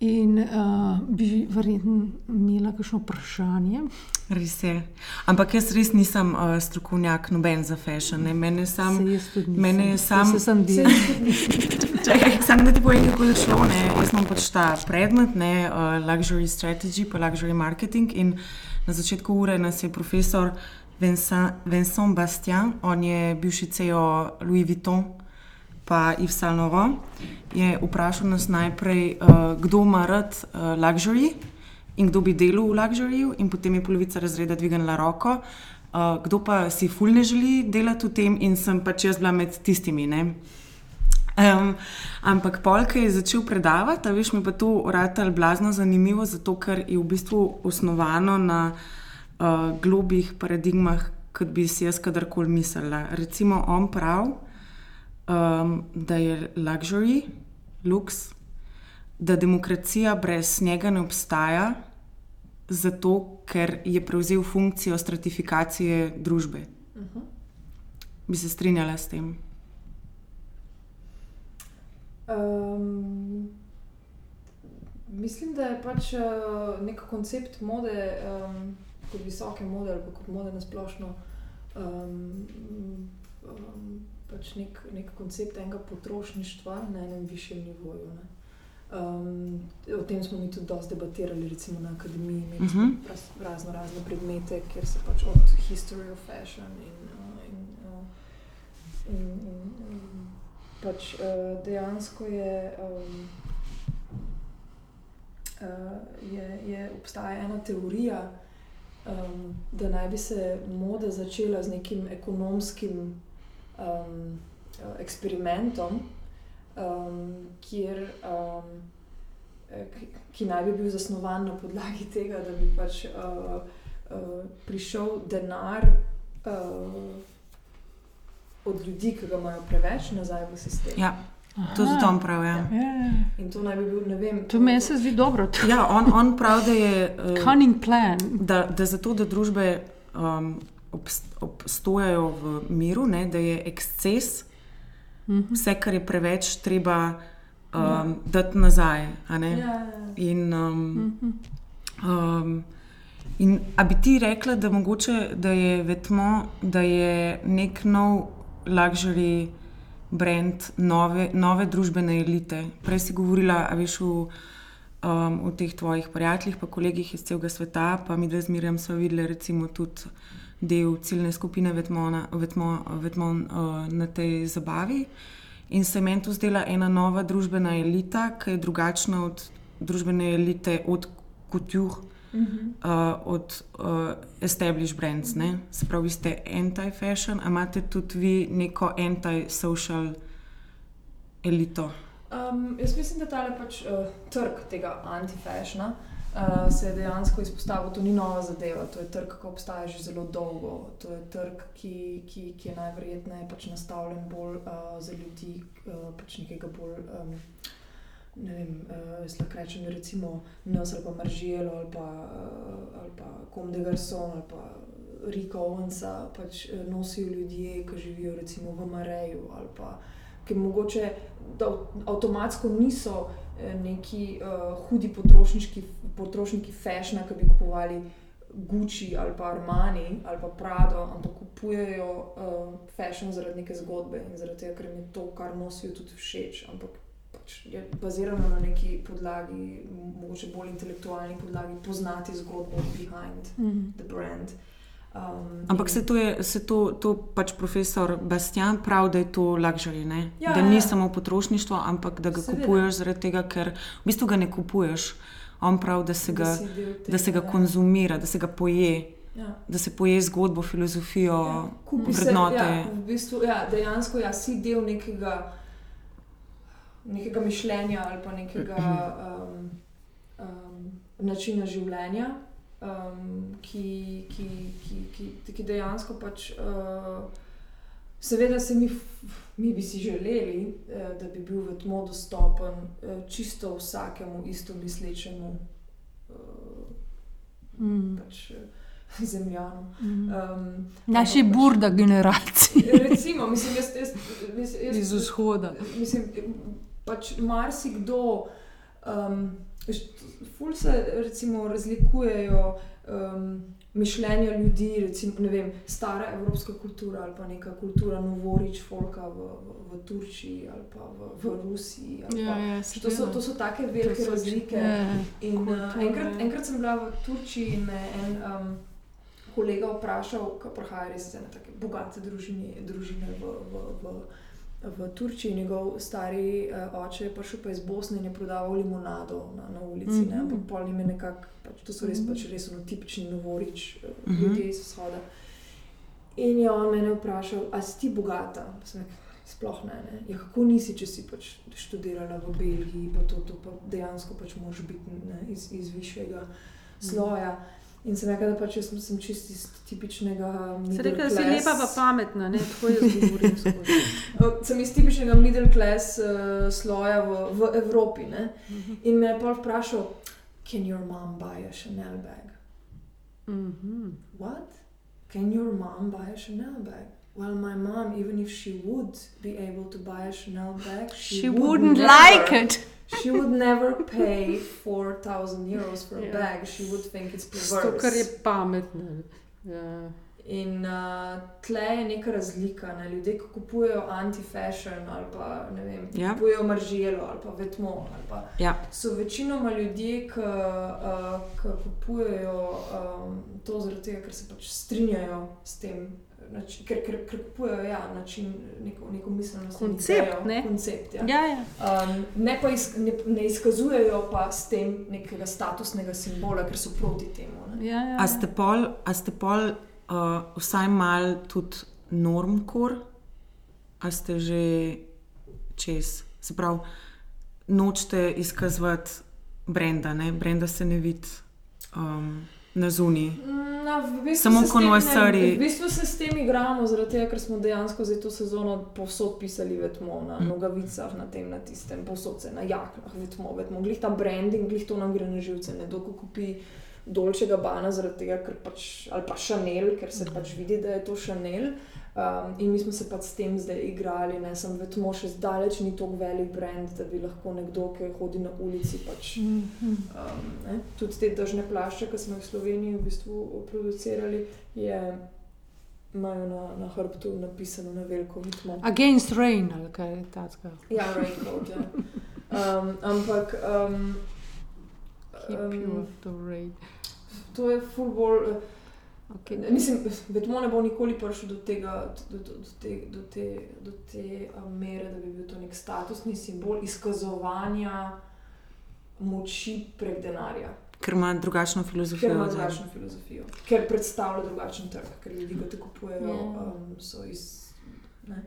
In uh, bi verjetno imela kakšno vprašanje. Res je. Ampak jaz res nisem uh, strokovnjak, noben za fashion. Ne. Mene sam, mene je sam, Saj sem del. Čakaj, sam da ti povem, kako je šlo. Ne. Jaz imam pač ta predmet, ne, uh, luxury strategy, pa luxury marketing. In na začetku ure nas je profesor Vincent, Vincent Bastien, on je bivši CEO Louis Vuitton. Pa Yves Saint Laurent je vprašal nas najprej, uh, kdo ima rad uh, luxury in kdo bi delal v luxuryju, in potem je polovica razreda dvignila roko, uh, kdo pa si ful ne želi delati v tem, in sem pač jaz bila med tistimi. Ne? Um, ampak polk je začel predavati, veš, mi pa to uratelj blazno zanimivo, zato ker je v bistvu osnovano na uh, globih paradigmah, kot bi si jaz kadarkoli mislila. Recimo, on pravi, um, da je luxury, luks, da demokracija brez njega ne obstaja, zato ker je prevzel funkcijo stratifikacije družbe. Uh -huh. Bi se strinjala s tem? Um, mislim, da je pač uh, nek koncept mode, um, kot visoke mode ali kot mode na splošno, um, um, pač nek, nek koncept enega potrošništva na enem višjem nivoju. Ne. Um, o tem smo mi tudi dosti debatirali, recimo na akademiji, imeli smo Mhm. raz, razno razne predmete, kjer se pač od history of fashion in, uh, in, uh, in, in pač uh, dejansko je, um, uh, je, je obstaja ena teorija, um, da naj bi se moda začela z nekim ekonomskim um, eksperimentom, um, kjer, um, ki, ki naj bi bil zasnovan na podlagi tega, da bi pač uh, uh, prišel denar. Uh, Od ljudi, ki ga imajo preveč, nazaj v sistem. Ja, to je on prav. Ja. Ja, In to naj bi bil, ne vem, to meni se zdi dobro. To Ja, on, on pravi, da je. Uh, cunning plan. da, da zato, da družbe um, obst, obstojajo v miru, ne, da je eksces, Mhm. vse, kar je preveč, treba um, ja. dati nazaj. a ne. Ja, ja, ja. In, um, Mhm. um, in a bi ti rekla, da, mogoče, da je vetmo, da je nek nov luxury brand nove, nove družbene elite. Prej si govorila, a veš, v, um, v teh tvojih prijateljih, pa kolegih iz celega sveta, pa mi dve zmerjam so videli, recimo, tudi del ciljne skupine Vetmona, Vetmo, Vetmon uh, na tej zabavi. In se meni to zdela ena nova družbena elita, ki je drugačna od družbene elite, od couture, Mhm. uh, od uh, established brands. Ne? Se pravi, vi ste anti-fashion, a imate tudi vi neko anti-social elito. Um, jaz mislim, da tale pač, uh, trg tega antifashna uh, se je dejansko izpostavil. To ni nova zadeva, to je trg, ki obstaja že zelo dolgo. To je trg, ki, ki, ki je najverjetneje pač nastavljen bolj uh, za ljudi, uh, pač nekega bolj. Um, Ne vem, uh, lahko rečem, recimo Nas ali pa Maržijelo ali pa, uh, ali pa Comme de Garçon ali pa Rika Owensa pač uh, nosijo ljudje, ki živijo recimo v Mareju ali pa ki mogoče avtomatsko niso eh, neki uh, hudi potrošniki fashna, ki bi kupovali Gucci ali pa Armani ali pa Prado, ampak kupujejo uh, fashion zaradi neke zgodbe in zaradi tega, ker jim je to, kar nosijo, tudi všeč. Ampak pač je bazirano na neki podlagi, mogoče bolj intelektualni podlagi, poznati zgodbo behind Mhm. the brand. Um, Ampak in- se to je, se to, to pač profesor Bastian pravi, da je to luxury, ne? Ja, da ni ja. samo potrošništvo, ampak da ga Seveda. kupuješ zaradi tega, ker v bistvu ga ne kupuješ. On pravi, da se ga, si del da se ga tega, ja. konzumira, da se ga poje, Ja. da se poje zgodbo, filozofijo, Ja, kupi se, vrednote. ja, v bistvu, ja, dejansko ja, si del nekega, nekega mišljenja ali pa nekega um, um, načina življenja, um, ki, ki, ki, ki, ki dejansko pač. Uh, Seveda se mi, mi bi si želeli, eh, da bi bil vetmo dostopen eh, čisto vsakemu isto mislečemu eh, Mm. pač, eh, zemljanu. Mm. Um, Naši pač- burda generacije Recimo, mislim, jaz, jaz, jaz, jaz, iz vzhoda. Mislim, pač marsikdo, um, ful se recimo razlikujejo um, mišljenja ljudi, recimo, ne vem, stara evropska kultura ali pa neka kultura Novorič, folka v, v, v Turčiji ali pa v, v Rusiji. Ja, pa- ja, To so, to so take velike so- razlike. Ja. In, uh, enkrat, enkrat sem bila v Turčiji in me en um, kolega vprašal, ki prihaja res iz ene tako bogate družine, družine v, v, v, v Turčiji. Njegov stari uh, oče je prišel pa iz Bosne in je prodaval limonado na, na ulici. Mm Mhm. -hmm. Ampak pol jim je nekako, pač, to so res, Mhm. pač res ono tipični novorič, uh, Mhm. ljudje iz vzhoda. In je on mene vprašal, a si ti bogata? Sem rekla, Sploh ne. ne. Ja, kako nisi, če si pač študirala v Belgiji, pa to, to pa dejansko pač moraš biti ne, iz, iz višjega sloja. In sem rekla, da pač jaz sem, sem čist iz tipičnega. Se middle reče, da si class- lepa pa pametna, ne? tako jaz govorim. Uh, *laughs* Sem iz tipičnega middle class uh, sloja v, v Evropi. Ne? In me je pa vprašal, can your mom buy a Chanel bag? Mhm. What? Can your mom buy a Chanel bag? Well, my mom, even if she would be able to buy a Chanel bag, she, She would wouldn't never- like it. She would never pay 4,000 euros for a Ja. bag. She would think it's Zato, ker je perverse. pametna. Ja. In uh, tle je neka razlika. Ne? Ljudje, ki kupujejo anti-fashion ali pa ne vem, Ja. kupujejo marželo ali pa vetmo. Ali pa, Ja. so večinoma ljudje, ki uh, ki kupujejo um, to zaradi tega, ker se pač strinjajo s tem. Nači, ker, ker, ker kupujejo ja, način, neko, neko miselnost, Koncept, idejo, ne? koncept ja. Ja, ja. Um, ne pa iz, ne, ne izkazujejo pa s tem nekega statusnega simbola, ker so proti temu. Ne? ja, ja. A ste pol, a ste pol uh, vsaj mal tudi normkor, a ste že čez. Se pravi, nočete izkazovati brenda, ne? brenda se ne vidi um, na zuniji. No, v bistvu Samo se s tem ne- konvasarji. V bistvu se s tem igramo, zaradi tega, ker smo dejansko za to sezono povsod pisali vetmo, na Mm. nogavicah, na tem, na tistem, povsod se na jaknah, vetmo, vetmo. Glih ta branding, glih to nam gre na živce. Nekdo, ko kupi dolčega bana, zaradi tega, ker pač, ali pa Chanel, ker se pač vidi, da je to Chanel. Um, in mi smo se pač s tem zdaj igrali, ne sem vetmo še zdaleč ni tako velik brand, da bi lahko nekdo, ki hodi na ulici, pač Mhm. Um, ne, tudi te držne plašče, ki smo jih v Sloveniji v bistvu producirali, je, imajo na, na hrbtu napisano na veliko vitmo. Against rain, ali kaj takega. Ja, raincoat. Ja. Um, ampak um, Keep you um, off the rain. to je full bolj. eh, Okay. Mislim, vetmo ne bo nikoli prišel do, tega, do, do, do te, do te, do te um, mere, da bi bil to nek statusni simbol izkazovanja moči prek denarja. Ker ima drugačno Ker filozofijo. ima od zadaj. drugačno filozofijo, ker predstavlja drugačen trg, ker ljudi, ki te kupujejo, Ja. um, so iz. Ne?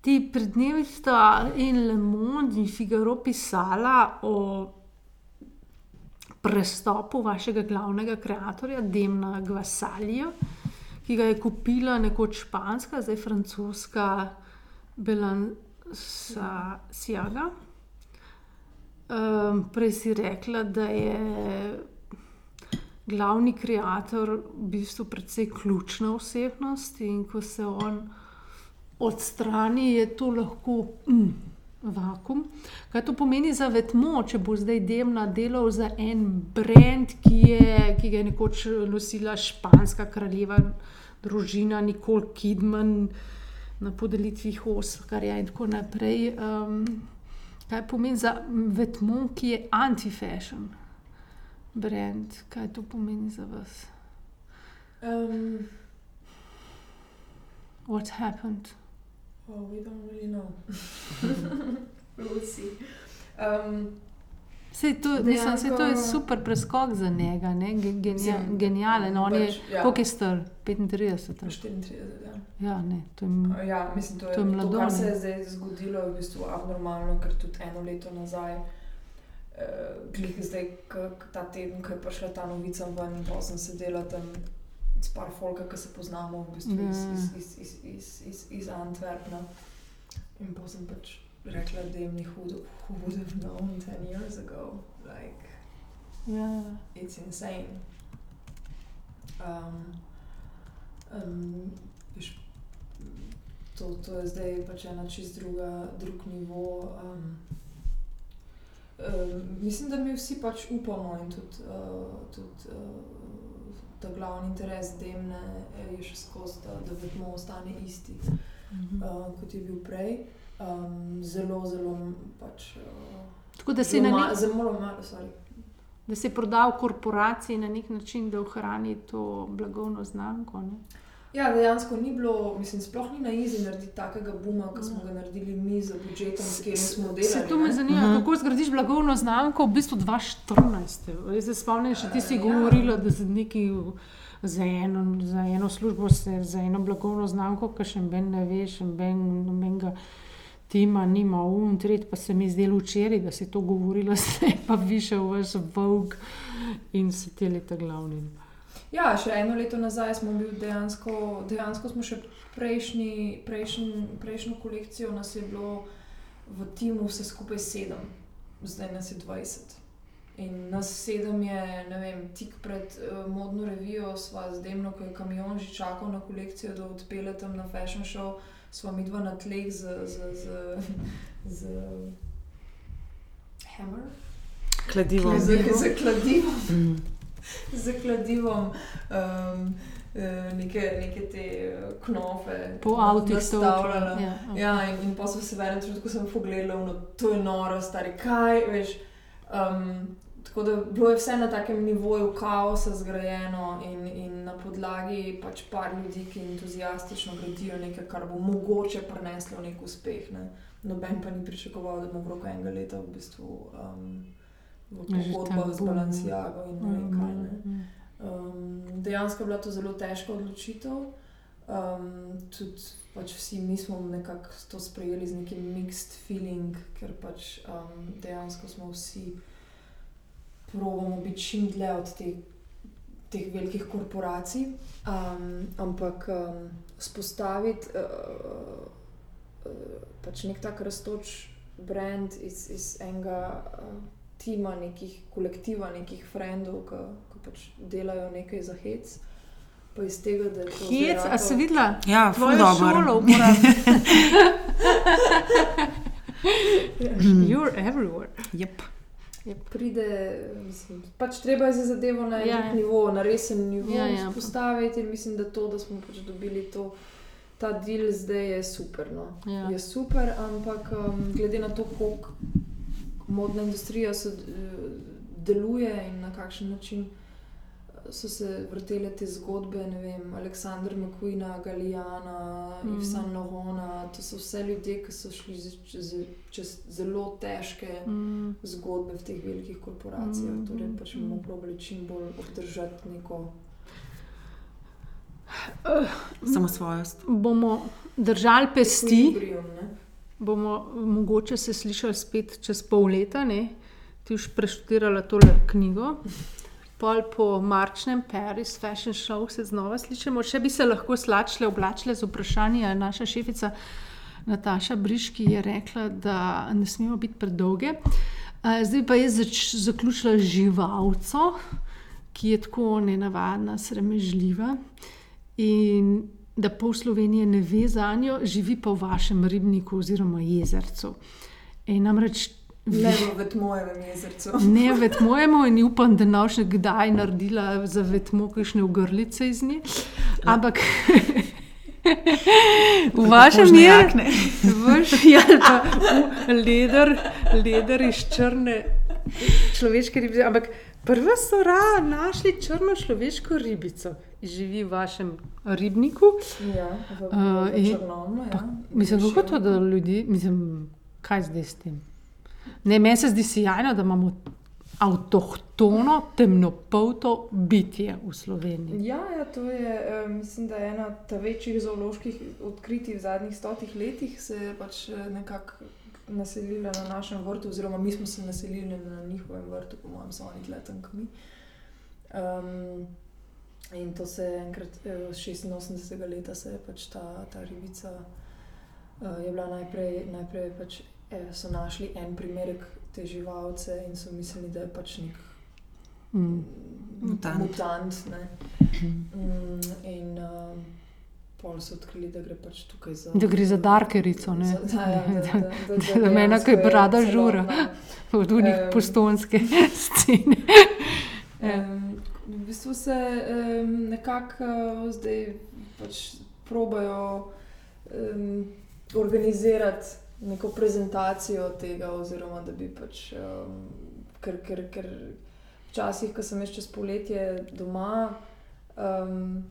Ti pred dnevi sta in Le Monde in Figaro pisala o prestopu vašega glavnega kreatorja, Demna Gvasalija, ki ga je kupila nekoč španska, zdaj francoska Belanciaga. Um, prej si rekla, da je glavni kreator v bistvu precej ključna osebnost in ko se on odstrani, je to lahko mm, vakum. Kaj to pomeni za vetmo, če bo zdaj Demna delal za en brand, ki, je, ki ga je nekoč nosila španska kraljeva družina Nicole Kidman na podelitvi Oscarja in tako naprej. Um, kaj pomeni za vetmo, ki je anti-fashion brand? Kaj to pomeni za vas? Um, What happened? Oh, we don't really know. *laughs* we'll see. Um, Sej to, mislim, sej to je Dejansko- super preskok za njega, ne? Ge- genija, genijalen. On je, pač, ja, koliko je star? 35. 34, ja. Ja, ne, to je, Ja, mislim, to je, To je to, kar se je zdaj zgodilo, je v bistvu abnormalno, ker tudi eno leto nazaj, uh, glih zdaj, ta teden, ko je prišla ta novica ven, pa sem sedela tam s par folka, ki se poznamo v bistvu iz, Ja. iz, iz, iz, iz, iz, iz Antwerpna. In pa sem pač rekla, da jim ni hudo, who would have known 10 years ago. Like, ja. it's insane. Um, um, viš, to, to je zdaj pač ena čist druga, drug nivo. Um, um, mislim, da mi vsi pač upamo in tudi, uh, tudi uh, ta glavni interes Demne je še skozi, da, da vedno ostane isti, Mhm. uh, kot je bil prej. Um, zelo, zelo pač. Uh, Tako da si, na nek, ma, zelo malo, sorry. da si prodal korporaciji na nek način, da ohrani to blagovno znamko. Ne? Ja, dejansko ni bilo, mislim, sploh ni na izi narediti takega buma, kot Ja. smo ga naredili mi za budžetom, s katerim smo delali. Se to me zanima, Mhm. kako zgradiš blagovno znamko v bistvu 2014. Jaz se spomnim, še ti si Ja. govorila, da za neki. Za eno, za eno službo, se, za eno blagovno znamko, ki še ben ne veš, ben, nobenega tima nima, um, tretji pa se mi je zdelo včeraj, da si to govorila, *laughs* zdaj pa višel vaš Vogue in se te leta glavni. Ja, še eno leto nazaj smo bili dejansko, dejansko smo še prejšnji, prejšnji, prejšnjo kolekcijo, nas je bilo v timu vse skupaj sedem, zdaj nas je 20. In nas sedem je, ne vem, tik pred uh, modno revijo, sva z Demno, ko je kamion že čakal na kolekcijo, da odpele tam na fashion show, sva mi dva na tleh z, z, z, z Hammer. Kladivo. Z, z kladivom. Mm. *laughs* z kladivom, um, eh, neke, neke te eh, knofe, Po avtih nastavljala. Ja, Ja, in, in pa so se v enem trenutku sem pogledala, no, to je noro, stari, kaj veš. Um, tako da bilo je vse na takem nivoju kaosa zgrajeno in, in na podlagi pač par ljudi, ki entuzijastično gradijo nekaj, kar bo mogoče prineslo nek uspeh. Ne. Noben pa ni pričakoval, da bomo v roku enega leta v bistvu um, ta z. Balenciago in ne vem kaj. Ne. Mm. Um, dejansko je bila to zelo težka odločitev. Um, tudi pač vsi mi smo nekako to sprejeli z nekim mixed feeling, ker pač um, dejansko smo vsi pravimo biti čim dlje od te, teh velikih korporacij. Um, ampak um, spostaviti uh, uh, pač nek tak raztoč brand iz, iz enega. Uh, Tima, nekih kolektiva, nekih frendov, ki pač delajo nekaj za hec. Pa iz tega, da je to. Hec, a si videla? Ja, ful Tvojo šolo *laughs* dobro. uporabljam. You're everywhere. Yep. pride, mislim, pač treba je za zadevo na Ja, ja, ja. nivo, na resen nivo Ja, ja, ja. postaviti. In mislim, da to, da smo pač dobili to, ta del zdaj je super. No. Ja. Je super, ampak um, glede na to, koliko modna industrija se, eh, deluje in na kakšen način eh, so se vrtele te zgodbe, ne vem, Aleksandra McQueena, Galijana, mm. Yves Saint Laurent, to so vse ljudje, ki so šli čez, čez zelo težke Mm. zgodbe v teh velikih korporacijah. Mhm, Torej, pač bomo probali čim bolj obdržati neko. Samosvojost. Bomo držali pesti, ekvilibrium, ne. Bomo mogoče se slišali spet čez pol leta. Ne? Ti už preštudirala tole knjigo. Pol po marčnem Paris Fashion Show se znova slišimo. Še bi se lahko slačile, oblačile z vprašanji. Naša šefica Nataša Briški je rekla, da ne smemo biti predolge. Zdaj pa je zaključila živalco, ki je tako nenavadna, sramežljiva. In da pol Slovenije ne ve za njo, živi pa v vašem ribniku oziroma jezercu. In namreč Ne v Vetmojevem jezercu. *laughs* ne vetmojemo in upam, da ne boš kdaj naredila za vetmo kakšne ogrlice iz nje. Ampak *laughs* v vašem. Vaš, ja, ali pa v leder, leder iz črne človeške ribe. Ampak Prva so ra našli črno človeško ribico, živi v vašem ribniku. Ja, v, Uh, v in- Črnomlju. Pa, Ja, mislim, kako to, da ljudi, mislim, kaj zdaj s tem? Ne, meni se zdi sjajno, da imamo avtohtono, temnopolto bitje v Sloveniji. Ja, ja, to je, eh, mislim, da je ena ta večjih zooloških odkritij v zadnjih stotih letih, se je pač eh, nekako naselila na našem vrtu, oziroma mi smo se naselili na njihovem vrtu, po mojem, so oni tle tam, kot mi. Um, in to se je enkrat, eh, 86. leta, se je pač ta, ta ribica, uh, je bila najprej, najprej pač, eh, so našli en primerek te živalce in so mislili, da je pač nek Mm. Mutant. mutant ne. *clears throat* Mm, in uh, pol so odkrili, da gre pač tukaj za. Da gre za darkerico, ne? Za, da, ja, *laughs* da, da, da, Da- da dejansko kaj je brada žura. *laughs* Od unih Em. postonske *laughs* scene. Um, v bistvu se um, nekako uh, zdaj pač probajo um, organizirati neko prezentacijo tega, oziroma da bi pač, um, ker, ker, ker včasih, ko sem še čez poletje doma, um,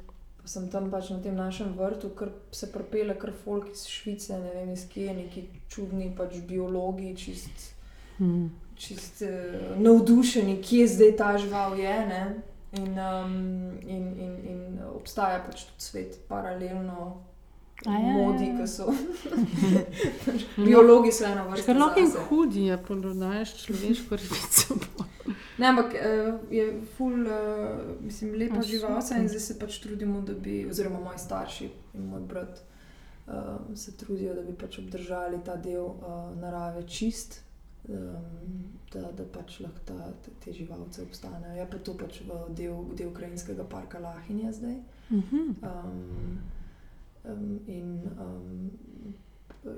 sem tam pač na tem našem vrtu, kar se propele kar folk iz Švice, ne vem iz kje, neki čudni pač biologi, čist Mm. čist uh, navdušeni, kje zdaj ta žival je. Ne? In, um, in, in, in obstaja pač tudi svet paralelno. Ja, Modi, ja, ja. ki so. *laughs* Biologi so ena vrsta. Škrlok in zase. hudi je, pododajaš človeško ribico. Ne, ampak uh, je ful, uh, mislim, lepa A, živalca in zdaj se pač trudimo, da bi, oziroma moji starši in moj brat uh, se trudijo, da bi pač obdržali ta del uh, narave čist, um, da, da pač lahko ta, te, živalce obstanejo. Je pa to pač v del, del krajinskega parka Lahinja zdaj. Mhm. Um, um, in um,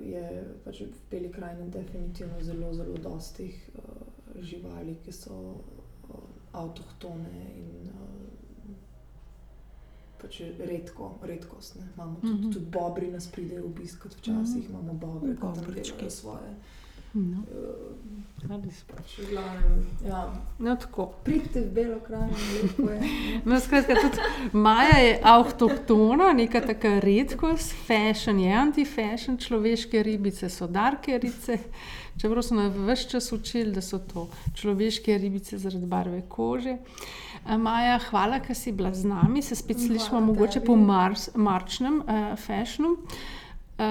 je pač v Beli krajini definitivno zelo, zelo dostih uh, živali, ki so uh, avtohtone in uh, pač redko, redkost. Ne. Imamo tudi, mm -hmm. tudi bobri nas pridejo obiskati, včasih mm -hmm. imamo bobre, ki tam svoje. No, Uh, pač, glavnem, ja. no, tako. Pridite v Belo krajino, lepo je. *laughs* No, skratka, tudi Maja je avtohtona, neka taka redkost, fashion je anti-fashion, človeške ribice so darkerice. Čeprav smo me vse čas učili, da so to človeške ribice zaradi barve kože. A, Maja, hvala, ker si bila z nami, se spet Hvala slišimo mogoče tebi. po mars, marčnem uh, fashionu. Uh,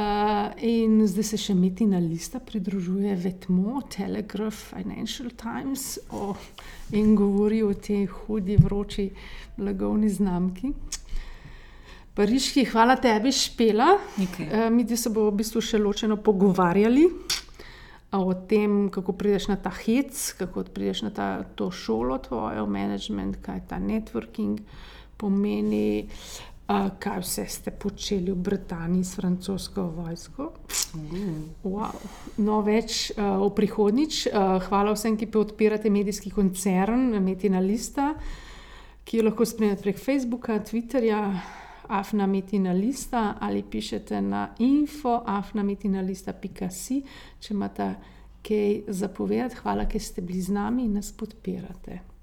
in zdaj se še Metina lista pridružuje Vetmo, Telegraph, Financial Times o, in govori o tej hudi, vroči blagovni znamki. Pariški, hvala tebi, Špela. Nekaj. Uh, mi dve se bomo v bistvu še ločeno pogovarjali o tem, kako prideš na ta hec, kako prideš na ta, to šolo tvojo, management, kaj ta networking pomeni. Uh, kaj vse ste počeli v Britaniji s francosko vojsko? Wow. No, več uh, o prihodnič. Uh, hvala vsem, ki podpirate medijski koncern Metina Lista, ki jo lahko spremljate prek Facebooka, Twitterja, Afna Metina Lista ali pišete na info afnametinalista.si, če imate kaj zapovedati. Hvala, ker ste bili z nami in nas podpirate.